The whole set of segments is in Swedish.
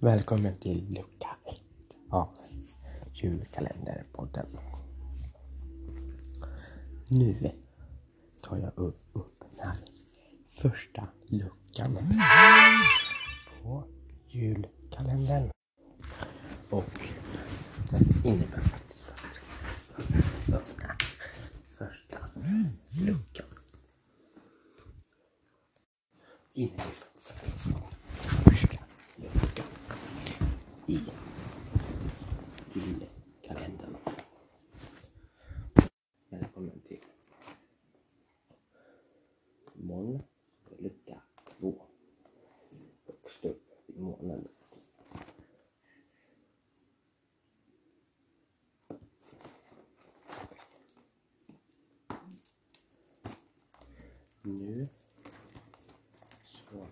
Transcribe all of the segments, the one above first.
Välkommen till lucka ett av julkalenderpodden. Nu tar jag upp, upp den här första luckan på julkalendern. Och den innebär faktiskt att jag öppnar första luckan. Inne i fönstret luckan i julkalendern. Välkommen till moln, lucka 2. Högst upp i månen. Nu så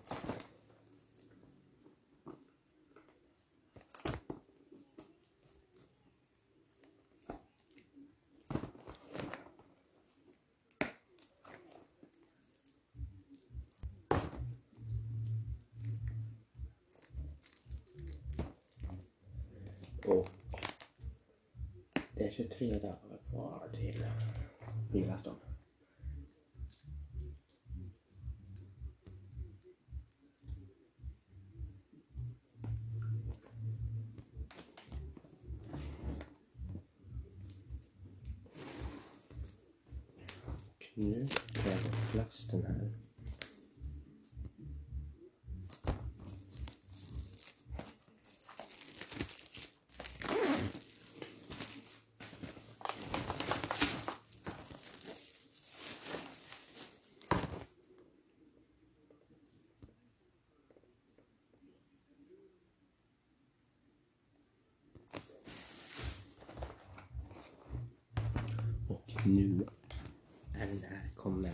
Och det är 23 dagar kvar till julafton. Nu är den här kommen.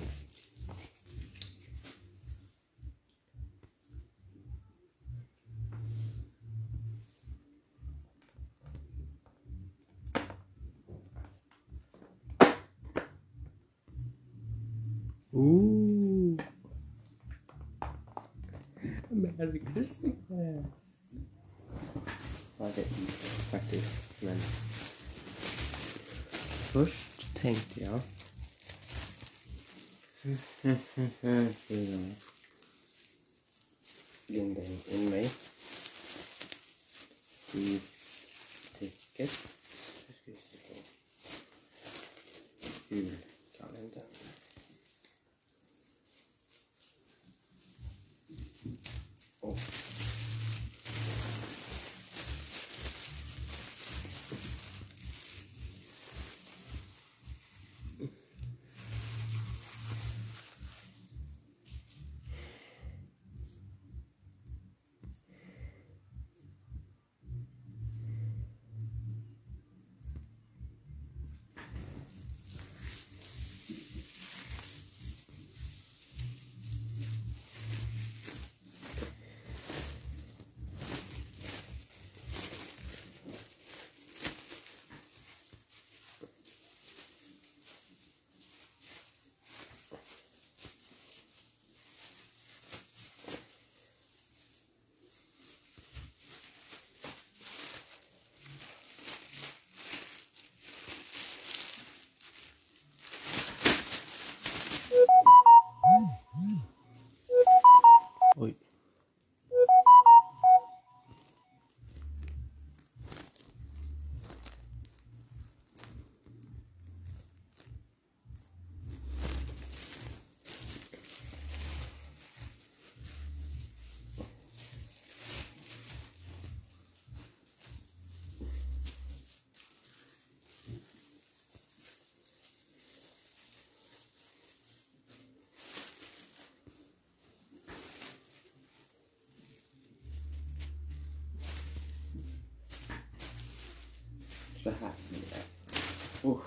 Ooh. Merry Christmas! Ja, det är faktiskt, men Först tänkte jag... Linda in mig i täcket. Nu ska vi se på julkalendern. Och Oj. Så här blir det. Oh.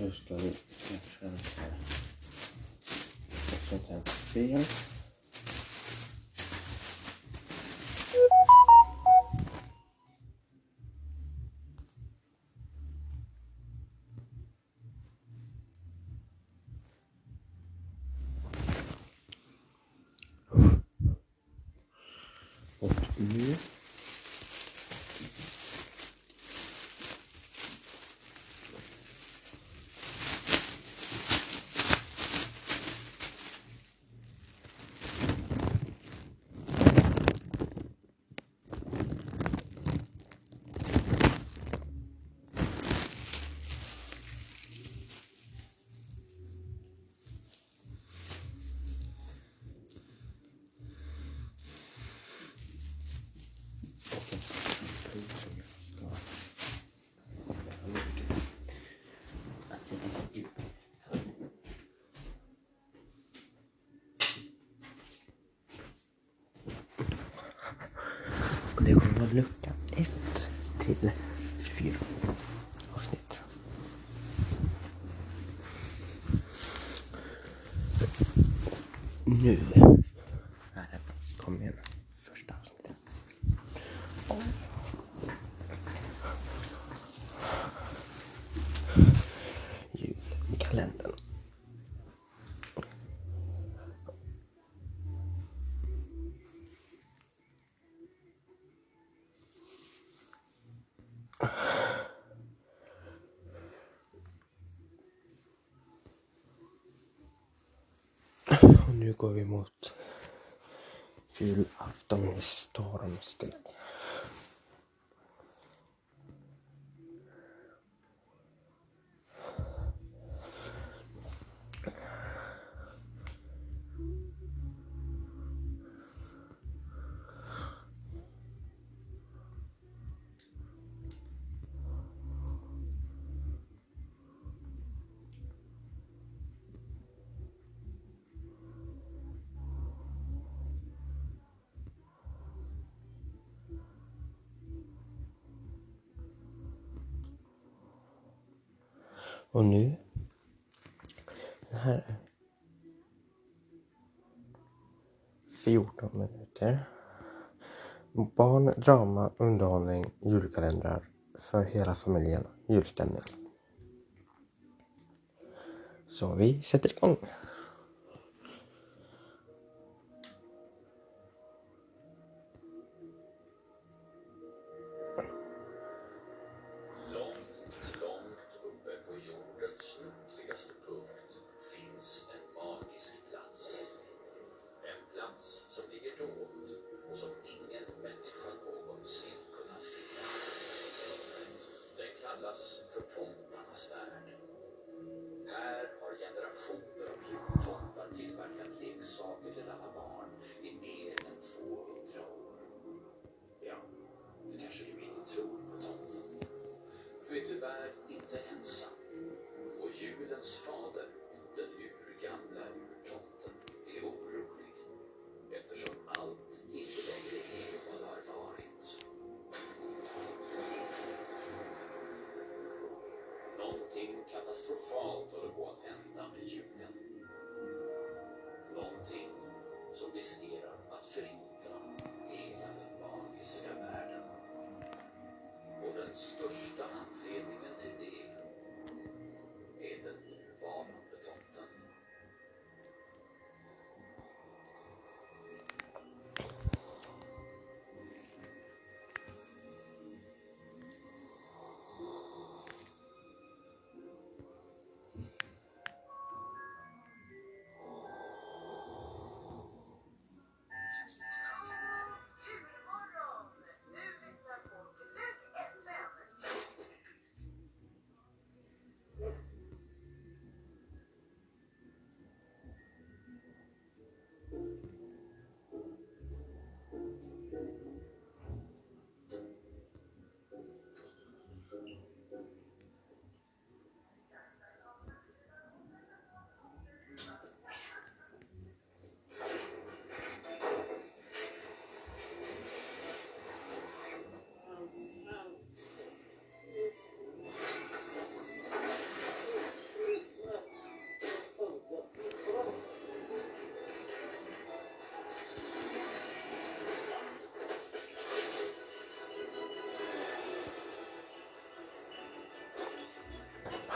Nu ska vi försöka Och det kommer vara lucka ett till. 床上も、フィールアフターのストーラムステッ och nu. Den här 14 minuter. Barn, drama, underhållning, julkalendrar för hela familjen, Julstämning. Så vi sätter igång!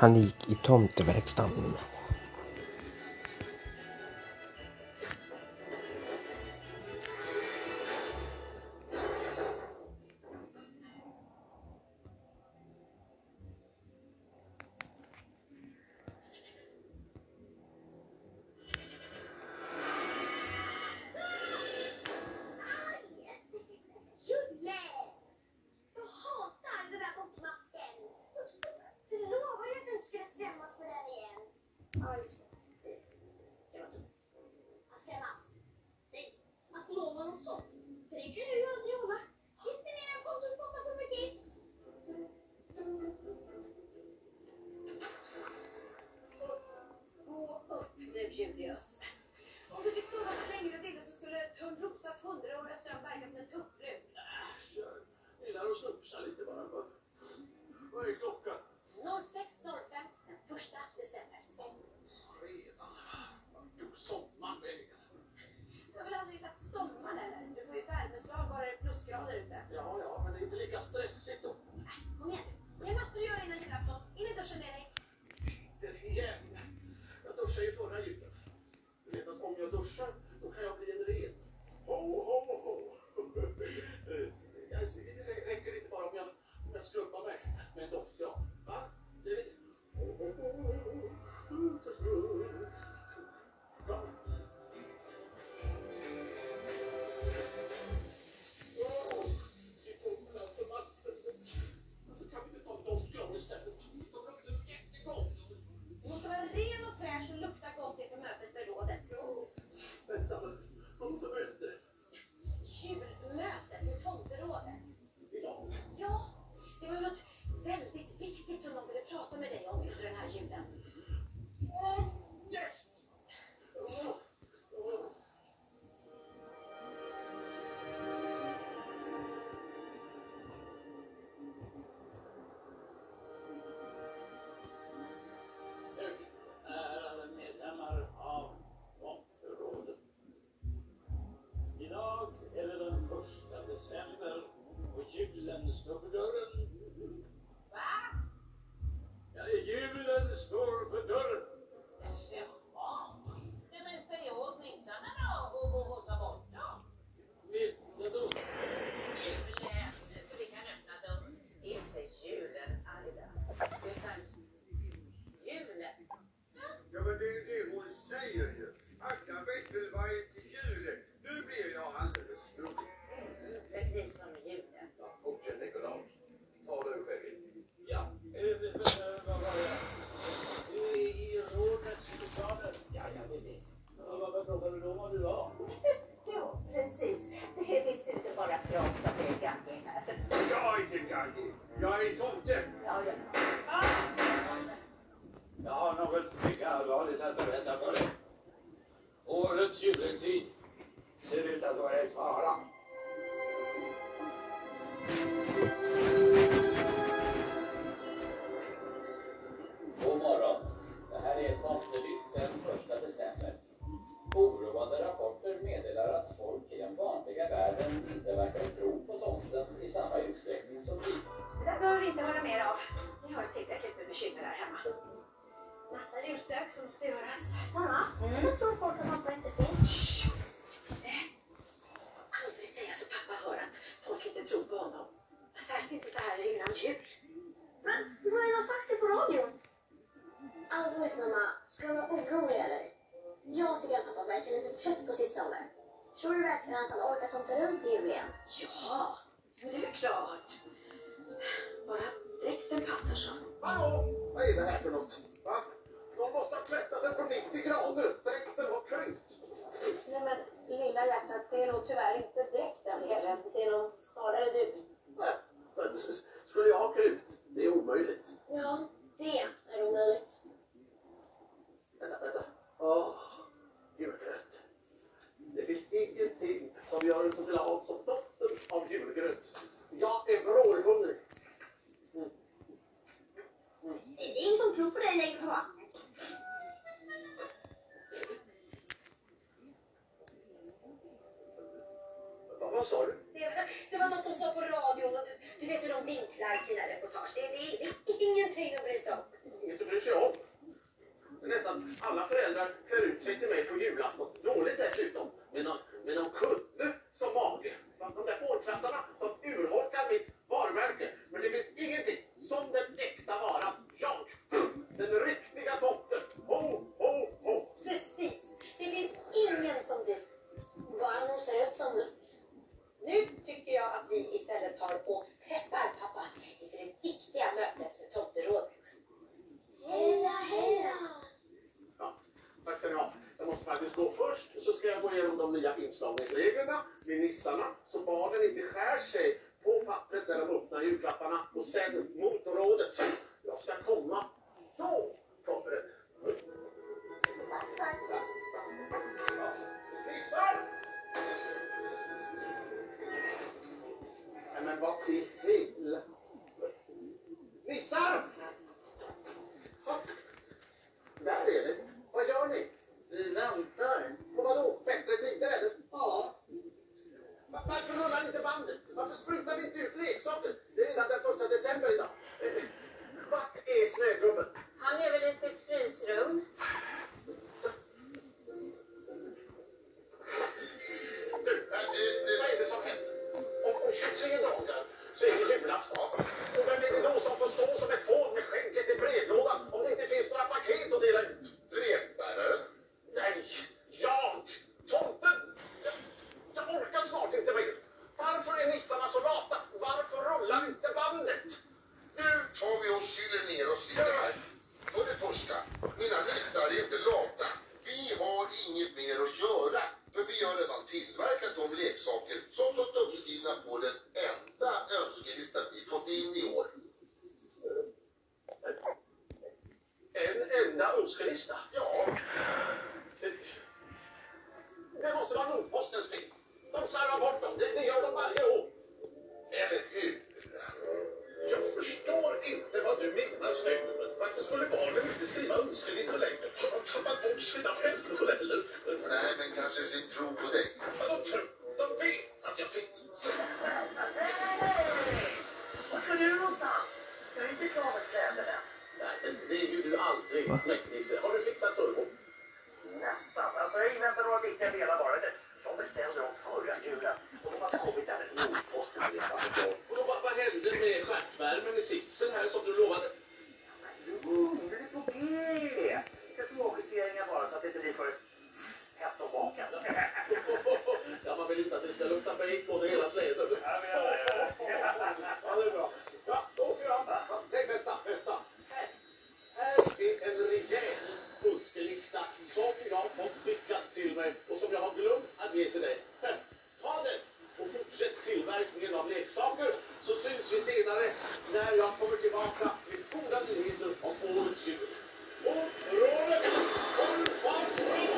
Han gick i tomteverkstan. Julen står för dörren. Va? Ja, julen står för dörren. Jaha. Nej men säg åt nissarna då och, och, och ta bort dem. Vilka då? Julen, så vi kan öppna dörren. Inte julen, Alida. Utan julen. Ja men det är ju det hon säger ju. Agda vet väl vad är till julen? Nu blir jag alldeles snurrig. Mm, precis som julen. Ja, fortsätt Nikolaus. Ta du själv. Ja, eh, eh, vad var det? I, i rådets lokaler. Ja, ja, det vet jag. Vad vad frågade du då vad du var? Ja, precis. Det är visst inte bara jag som är gaggig här. Jag är inte gaggig. Jag är tomte. Ja, ja. Jag har något mycket allvarligt att berätta för dig. Årets juletid ser ut att vara i fara. God morgon. Det här är Tomtenytt den 1 december. Oroande rapporter meddelar att folk i den vanliga världen inte verkar tro på tomten i samma utsträckning som vi. Det där behöver vi inte höra mer av. Vi har tillräckligt med bekymmer här julstök som måste göras. Mamma, jag tror folk att pappa inte finns. Nej. Aldrig säga så pappa hör att folk inte tror på honom. Särskilt inte så här innan jul. Men du har ju redan sagt det på radion. Allvarligt mamma, ska man vara orolig eller? Jag tycker att pappa verkar lite trött på sistone. Tror du verkligen att han orkar tomta runt i jul igen? Ja, men det är väl klart. Bara dräkten passar så. Hallå? Vad är det här för något? Va? De måste ha tvättat den på 90 grader. Dräkten har krympt. Nej men lilla hjärtat, det är nog tyvärr inte dräkten heller. Det är nog snarare du. Nej, skulle jag ha krympt? Det är omöjligt. Ja, det är omöjligt. Vänta, vänta. Åh, julgröt. Det finns ingenting som gör en så glad som doften av julgröt. Jag är vrålhungrig. Det är ingen som tror på dig längre pappa. Vad, sa du? Det, det var något de sa på radion och du, du vet hur de vinklar sina reportage. Det, det, det är ingenting att bry sig om. Inget att bry sig om. Nästan alla föräldrar klär ut sig till mig på julafton. Dåligt dessutom. Med någon, med någon kudde som mage. Enda önskelista? Ja, Det måste vara Nordpostens fel. De slarvar bort dem. Det, det gör de varje år. eller hur? Jag förstår inte vad du menar, snögubben. Varför skulle barnen inte skriva önskelistor längre? Har de tappat bort sina pennor eller? Nej, men kanske sin tro på dig. Ja, de tror, de vet att jag finns. Var ska du någonstans? Jag är inte klar med städerna du aldrig, Bläcknisse. Har du fixat turbo? Nästan. Alltså jag inväntar några viktiga delar bara. De beställde dem förra julen och de har kommit där med Nordposten redan idag. Och då, vad, vad hände med stjärtvärmen i sitsen här som du lovade? Lugn, den är på G. Lite småjusteringar bara så att det inte blir för hett och bakat. Ja, man vill inte att det ska lukta på det hela släden. Ja, det är bra. Ja, då åker jag. Ja, Nej, vänta, vänta. Här. Här är en rejäl önskelista som jag fått skickat till mig och som jag har glömt att ge till dig. Ta den och fortsätt tillverkningen av leksaker så syns vi senare när jag kommer tillbaka med goda nyheter om årets jul. Och rådet håll fart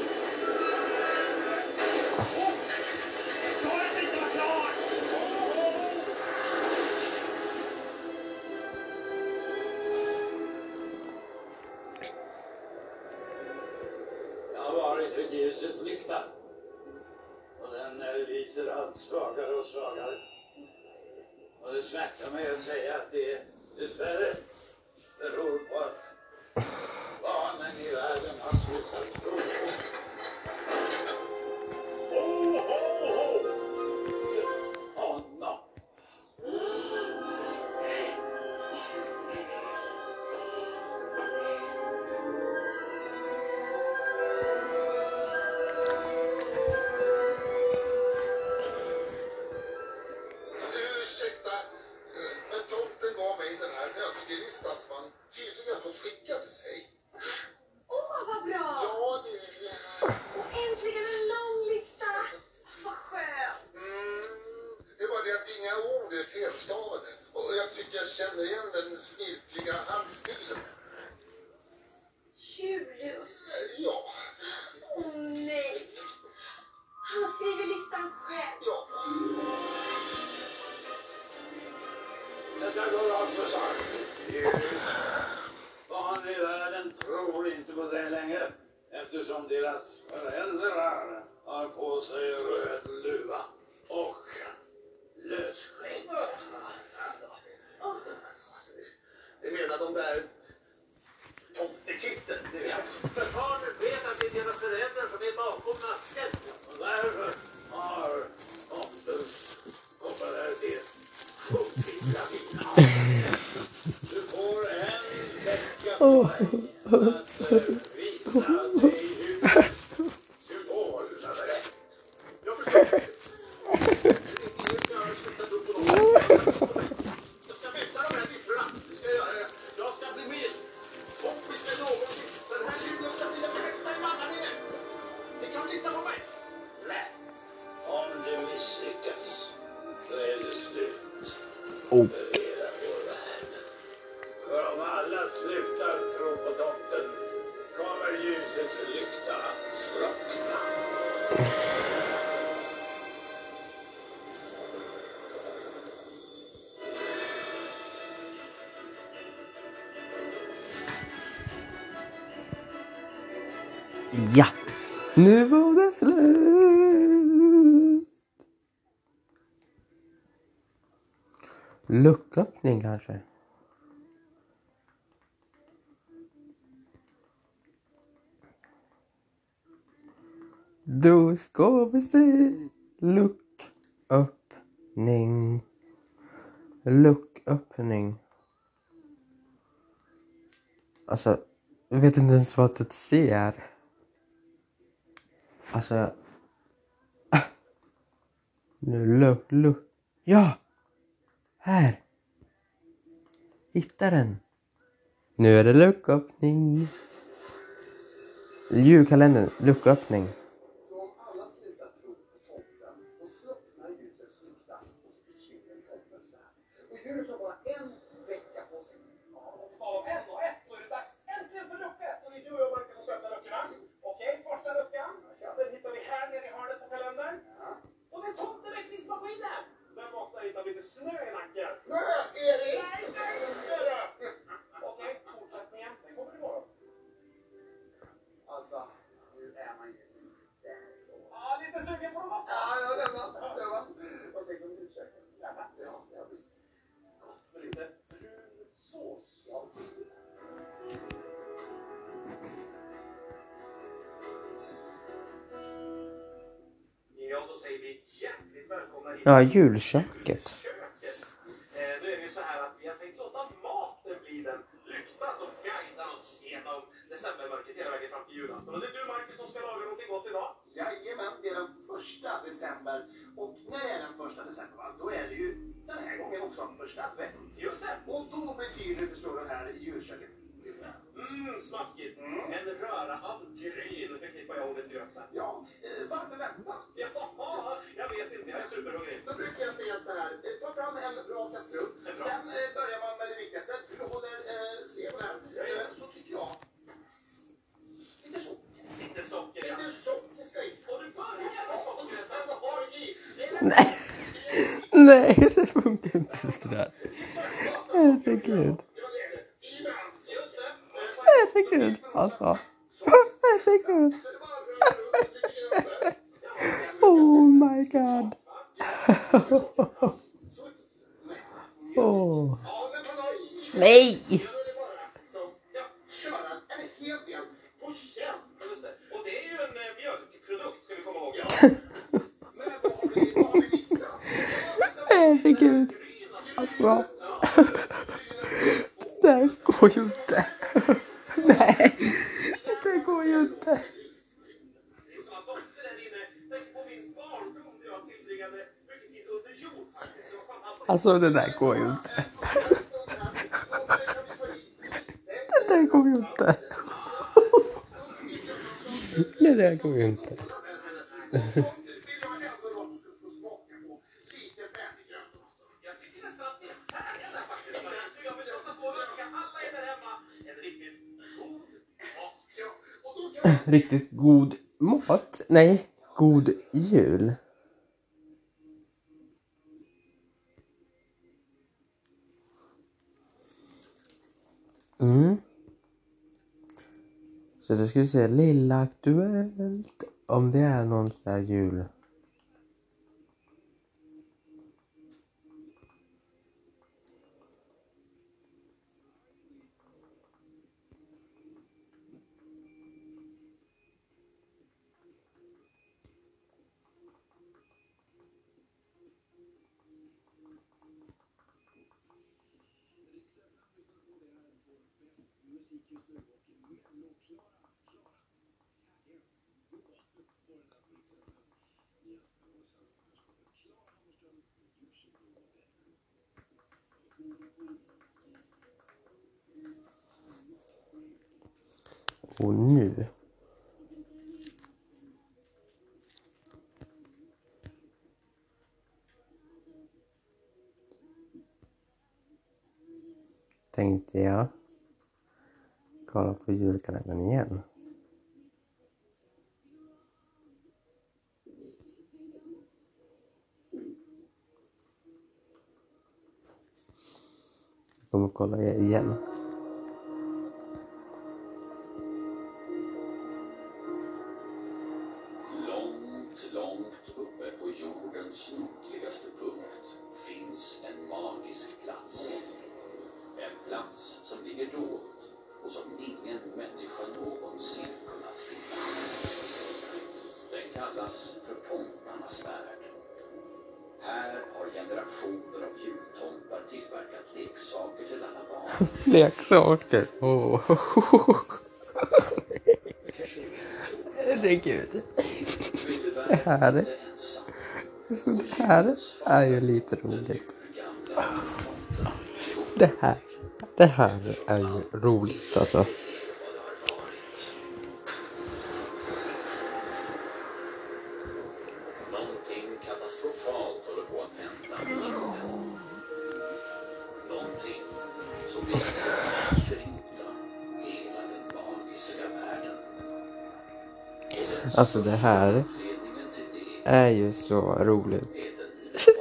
ljusets lykta. Och den eh, lyser allt svagare och svagare. Och det smärtar mig att säga att det dessvärre beror på att barnen i världen har slutat tro på Ho, ho, ho! Nu var det slut. Lucköppning kanske? Då ska vi se. Lucköppning. Lucköppning. Alltså, jag vet inte ens vad ett C är. Alltså... Nu, luk, luk. Ja! Här! Hitta den. Nu är det lucköppning. Julkalendern, lucköppning. Snö i nacken. Snö, Erik! Nej, nej, inte! Okej, fortsättningen. Den kommer imorgon. Alltså, nu är man ju lite så. Ja, lite sugen på något Ja, ja, det var, det var. Vad sägs om utkäken? Gärna. Ja, ja, visst. Gott med lite brun sås. Ja. Ja, då säger vi hjärtligt välkomna hit. Ja, julköket. köket. Eh, nu är det ju så här att vi har tänkt låta maten bli den lykta som guidar oss genom decembermörkret hela vägen fram till julafton. Och det är du Marcus som ska laga någonting gott idag. Jajamän, det är den första december. Och när det är den första december, va, då är det ju den här gången också första advent. Just det. Och då betyder det, förstår du, här i julköket. Mm, smaskigt. En röra av gryn förknippar jag ordet gröt med. Ja, eh, varför vänta? Ja, jag vet inte, jag är superhungrig. Då brukar jag säga så här, eh, ta fram en bra kastrull. Sen eh, börjar man med det viktigaste. Du håller eh, sleven här. Eh, så tycker jag. Lite socker. Ska. Och du börjar med sockret. Alltså, har i? Nej. Nej, det funkar inte det där. Herregud. Herregud, alltså. Herregud. Oh my god. Oh. I. Nej! Då är det bara som, ja, köra en hel del på känn. Just det. Och det är ju en eh, mjölkprodukt, ska vi komma ihåg. Men vad har vi, vad har vi missat? Herregud. Alltså. Det där går ju inte. Nej, det där går ju inte. Alltså det där går ju inte. Det där går ju inte. Det där går ju inte. Riktigt god mat? Nej, god jul. Mm. Så då ska vi se, Lilla Aktuellt. Om det är någon sån här jul. generationer av jultomtar tillverkat leksaker till alla barn. leksaker? Åh. Oh. Herregud. Det här är... Ju lite roligt. Det här, det här är ju roligt alltså. Alltså det här är ju så roligt.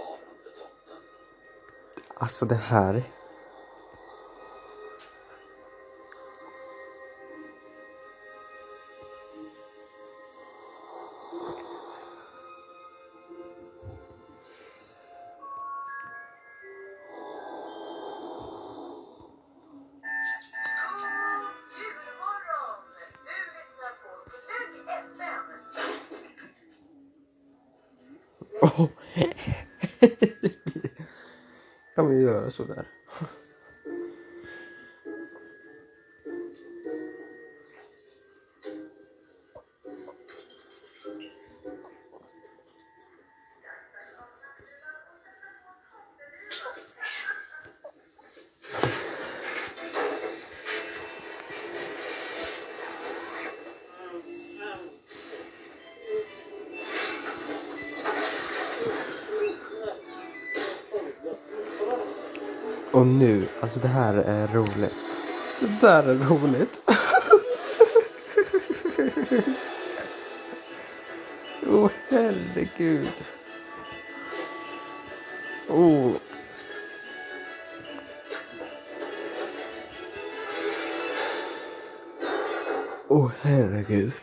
Alltså det här सुधार Alltså det här är roligt. Det där är roligt. Åh oh, herregud. Oh. Åh oh, herregud.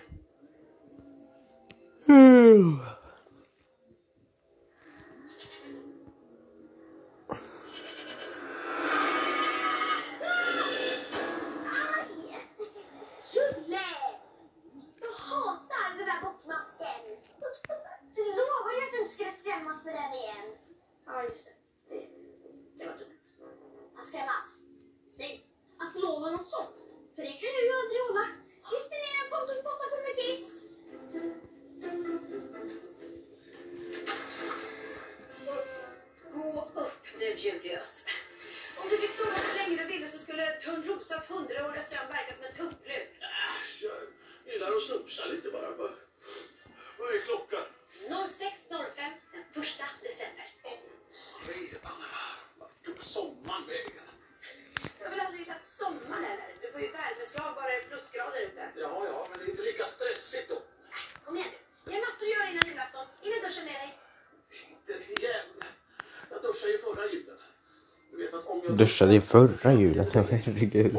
morse, det är förra julen. Herregud.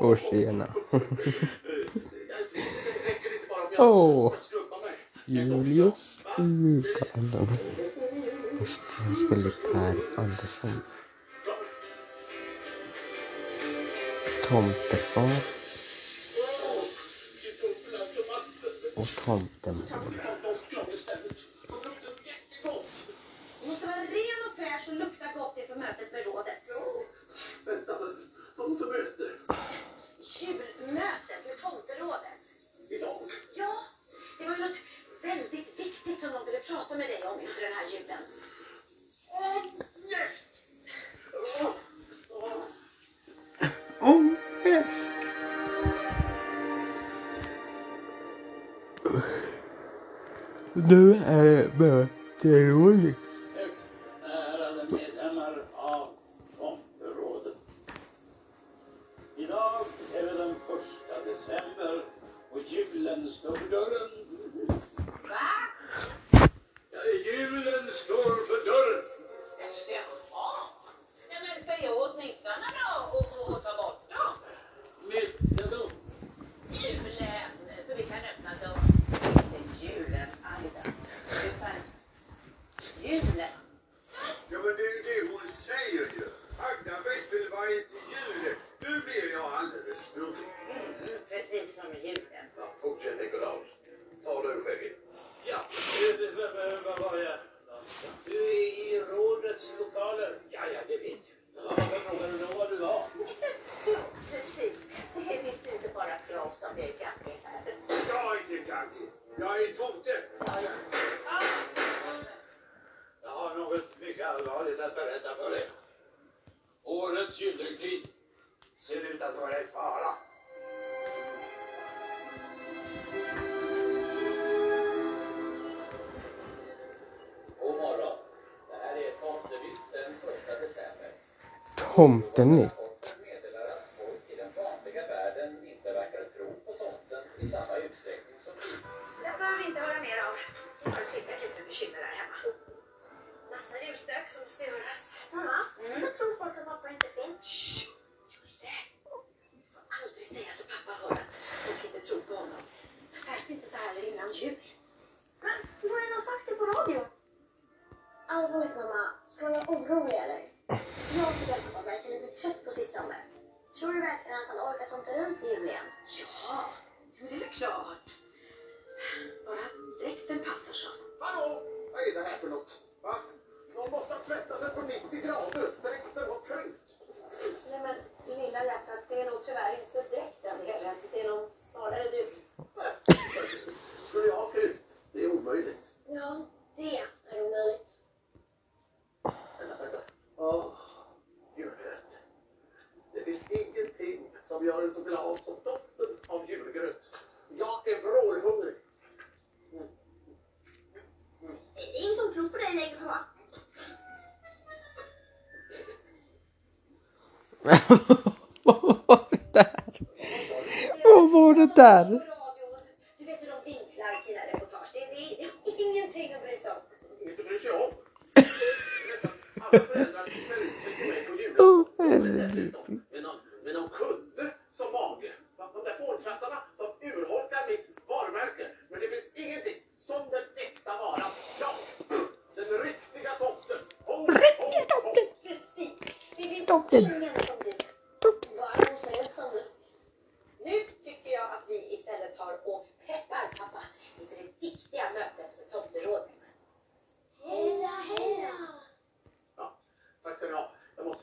År tjena. Åh! oh. Julius Uganen. Rösten spelar Per Andersson. Tomtefar. Och tomtemor. Hon måste vara ren och fräsch och lukta gott inför mötet med rådet. Vänta, vad var för möte? Julmötet med tomterådet. Idag? Ja, det var ju något väldigt viktigt som de ville prata med dig om inför den här julen. Ångest! Ångest! Nu är det möterådet. Tomten Nytt. Vad var det där? Vad var det där?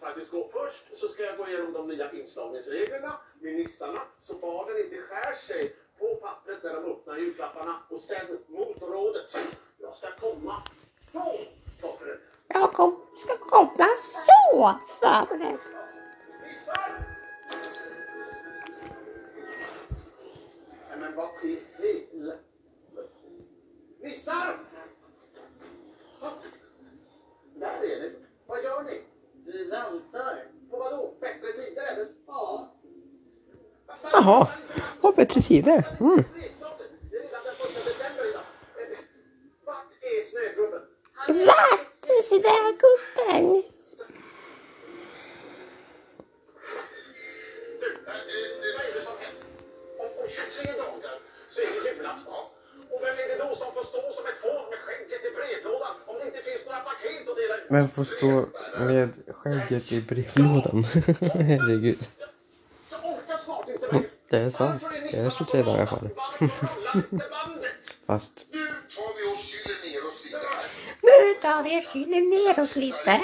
faktiskt gå först så ska jag gå igenom de nya inslagningsreglerna med nissarna så barnen inte skär sig på pappret när de öppnar julklapparna och sen mot rådet. Jag ska komma så förberedd. Jag kom, ska komma så förberedd. Jaha, har bättre tider. Mm. Vart är snögubben? Vem får stå med skägget i brevlådan? Herregud. Det är sant. Det är 23 dagar kvar. Fast... Nu tar vi och kyler ner oss lite.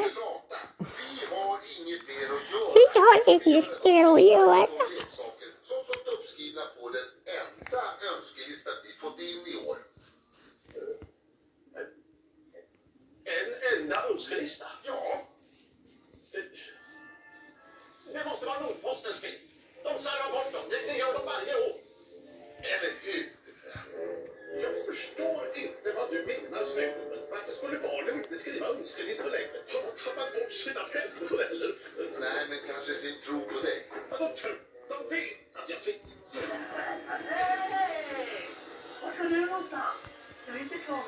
Vi har inget mer att göra. Du är inte kvar.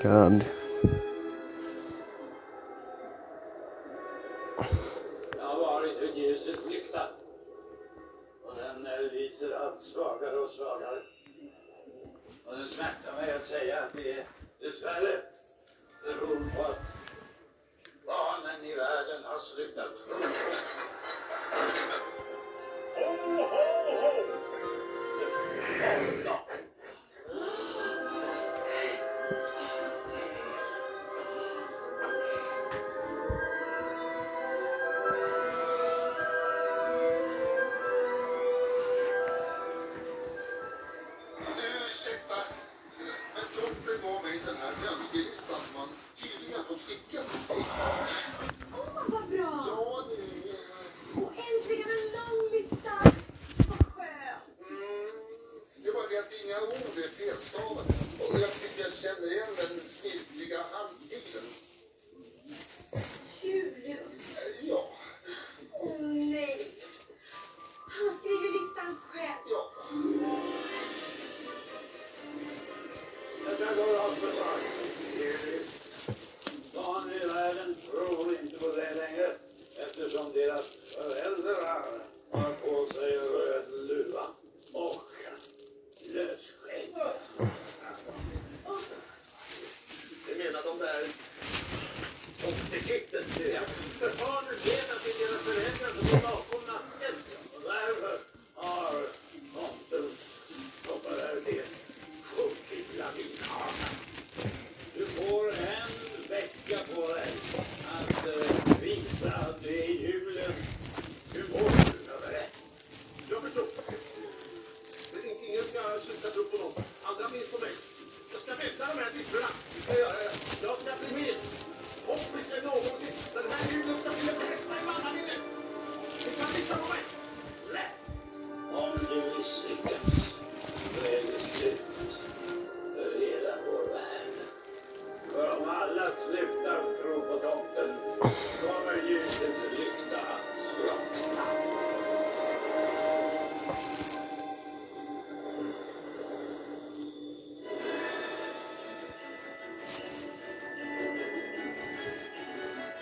god.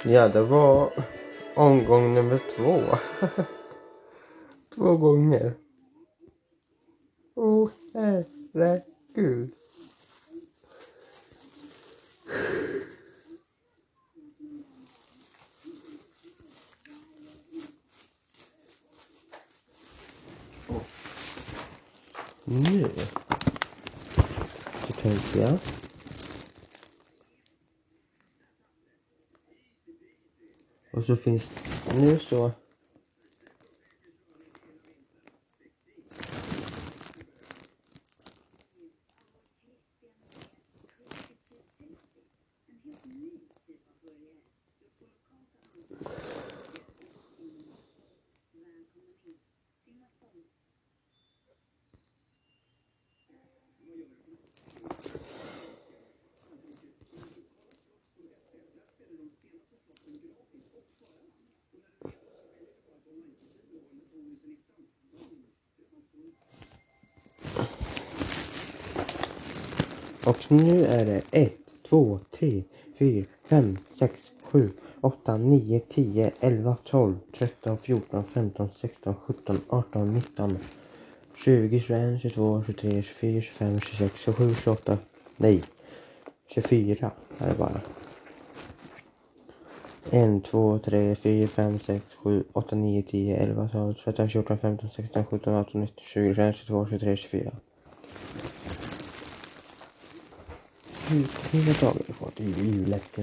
Ja, det var omgång nummer två. två gånger. Åh oh, herregud. Nu. Tänkte jag. os ofensivos. Olha só. nu är det 1, 2, 3, 4, 5, 6, 7, 8, 9, 10, 11, 12, 13, 14, 15, 16, 17, 18, 19, 20, 21, 22, 23, 24, 25, 26, 27, 28. Nej, 24 är det bara. 1, 2, 3, 4, 5, 6, 7, 8, 9, 10, 11, 12, 13, 14, 15, 16, 17, 18, 19, 20, 21, 22, 23, 24. Hur, hur dagar vi fått i julet?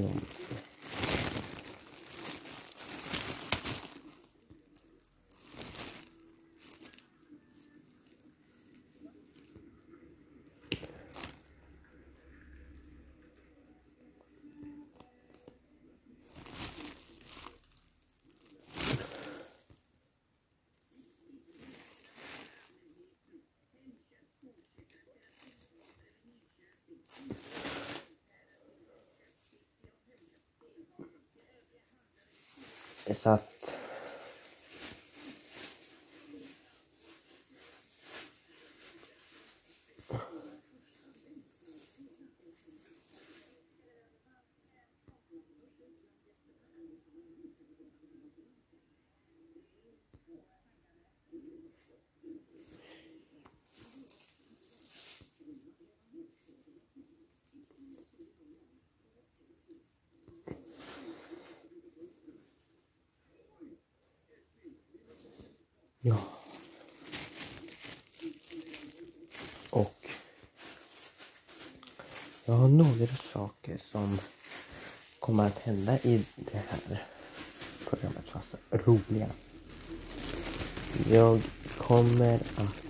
Exacto. några saker som kommer att hända i det här programmet, fast alltså roliga. Jag kommer att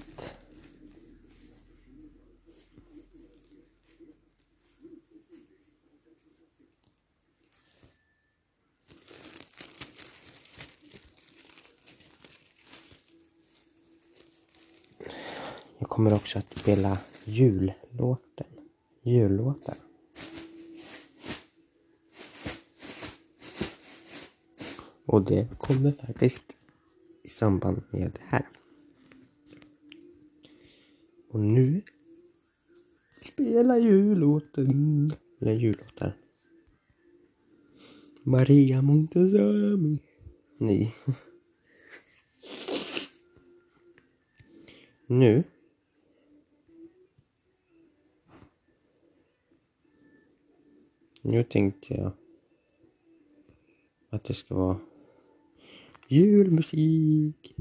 Jag kommer också att spela jullåten. Jullåtar. Och det kommer faktiskt i samband med det här. Och nu spelar jullåten, eller jullåtar. Maria Montazami. Nej. Nu. Nu tänkte jag att det ska vara julmusik.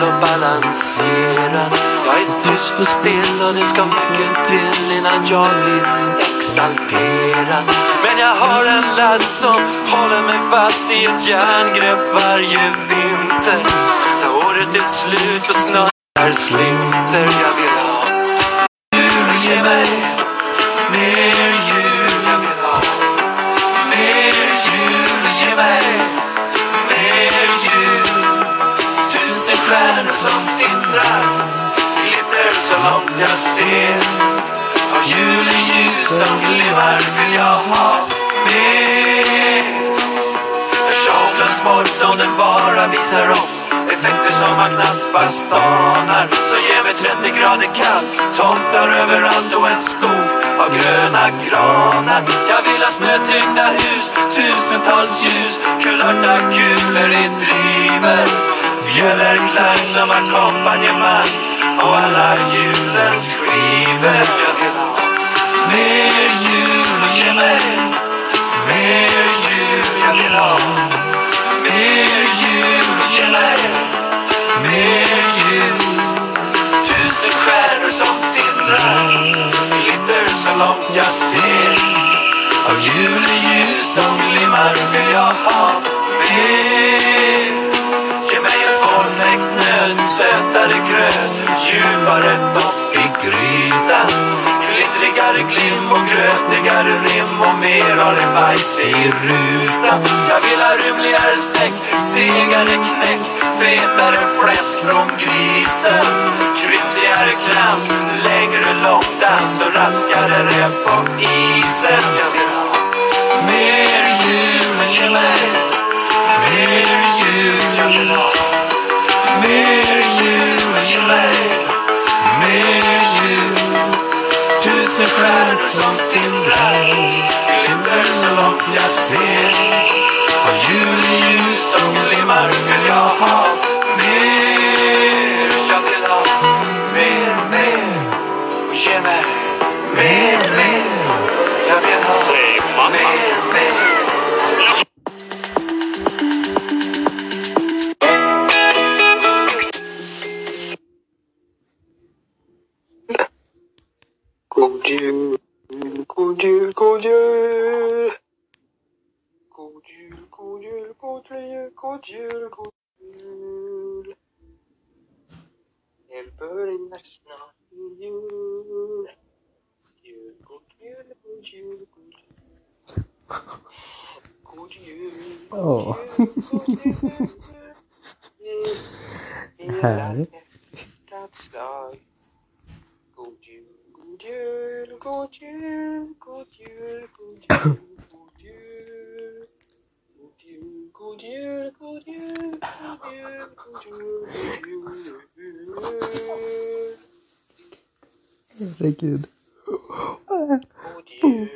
Måttfull och balanserad Jag är tyst och still och det ska mycket till innan jag blir exalterad. Men jag har en last som håller mig fast i ett järngrepp varje vinter. När året är slut och snön slinter. Jag vill ha djur, ge mig? Mer ljus. Som så långt jag ser Av juleljus som glimmar vill jag ha mer. Show glöms bort om den bara visar upp Effekter som man knappast anar. Så ge mig 30 grader kallt Tomtar överallt och en skog av gröna granar. Jag vill ha snötyngda hus Tusentals ljus Kulörta kulor i driver Bjällerklang som ackompanjemang. Och alla julens skivor Jag vill ha mer jul och ge mig mer jul Jag vill ha mer jul och ge mig mer jul. Tusen stjärnor som tindrar. Glitter så långt jag ser. Av juleljus som glimmar vill jag ha mer en sötare gröt Djupare dopp i grytan. Glittrigare glim och grötigare rim Och mer av det bajs i rutan. Jag vill ha rymligare säck, segare knäck Fetare fläsk från grisen. Krypsigare krams, längre långdans Och raskare rep på isen. God jul. Herregud. God jul.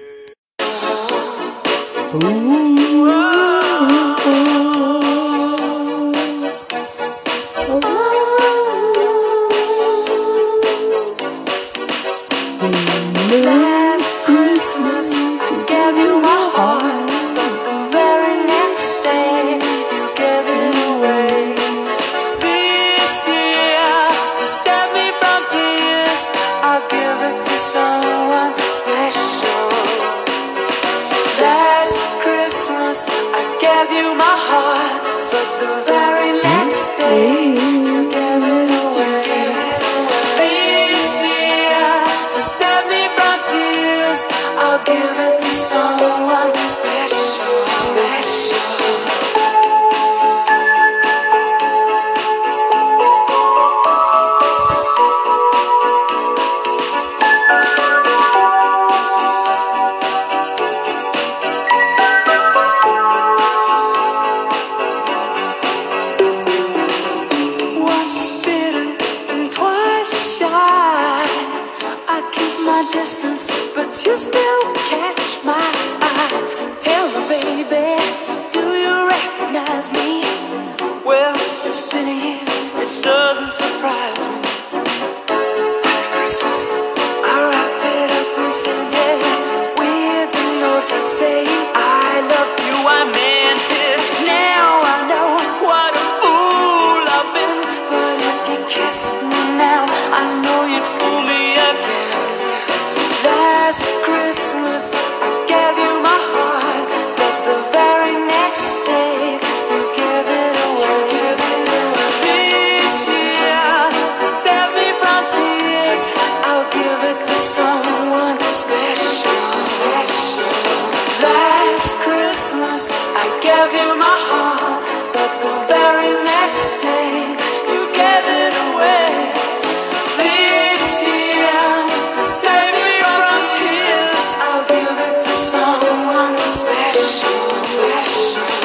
Someone special, special.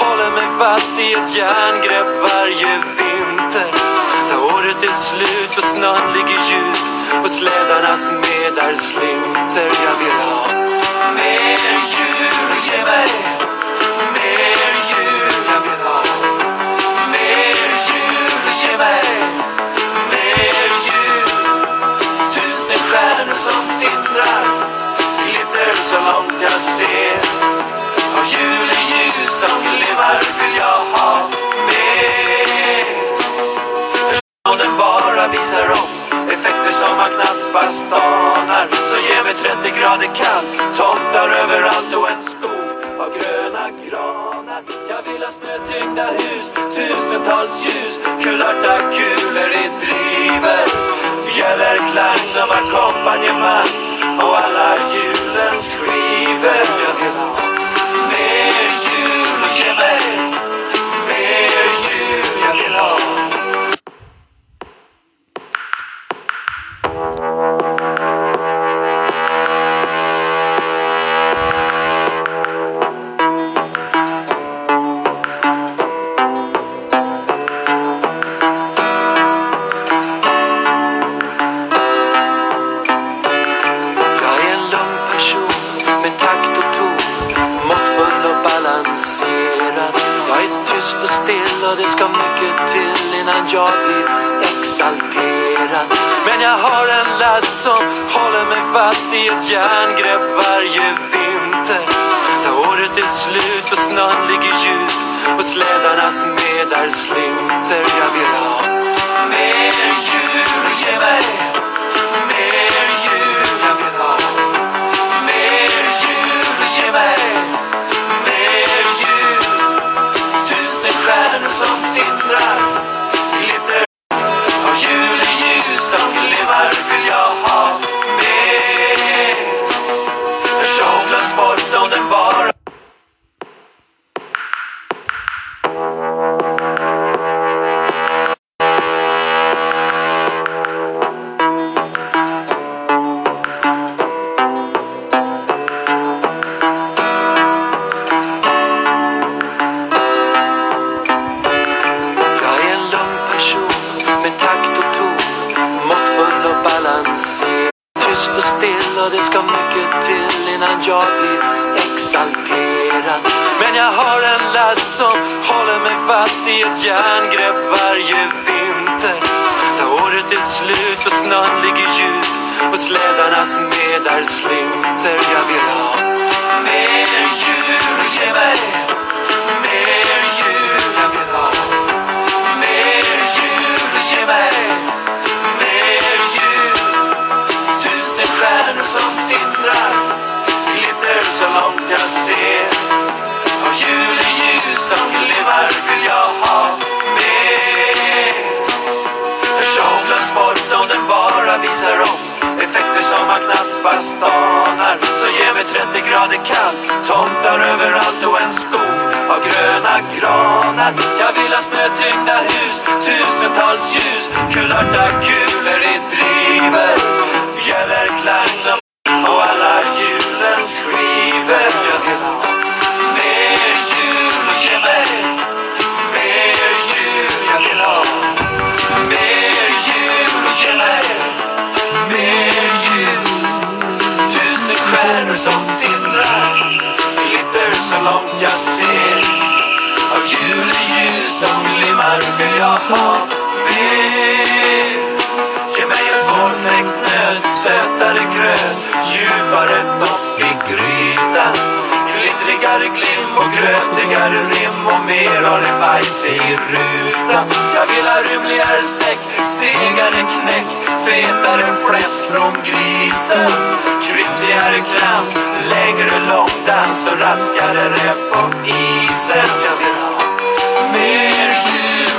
håller mig fast i ett järngrepp varje vinter. När året är slut och snön ligger djup och slädarnas medar slinter. Jag vill ha mer jul, ge mig som vill vill jag ha med den bara visar upp effekter som man knappast anar Så ge mig 30 grader kallt, tomtar överallt och en skog av gröna granar. Jag vill ha snötyngda hus, tusentals ljus, kulörta kulor i driver. Bjällerklang som ackompanjemang och alla julens skivor. Vill jag ha mer. Ge mig en svårknäckt nöt, sötare gröt Djupare dopp i grytan. Glittrigare glimt och grötigare rim Och mer olivajs i rutan. Jag vill ha rymligare säck, segare knäck Fetare fläsk från grisen. Krypsigare krams, längre långdans Och raskare rep på isen. Jag vill ha mer.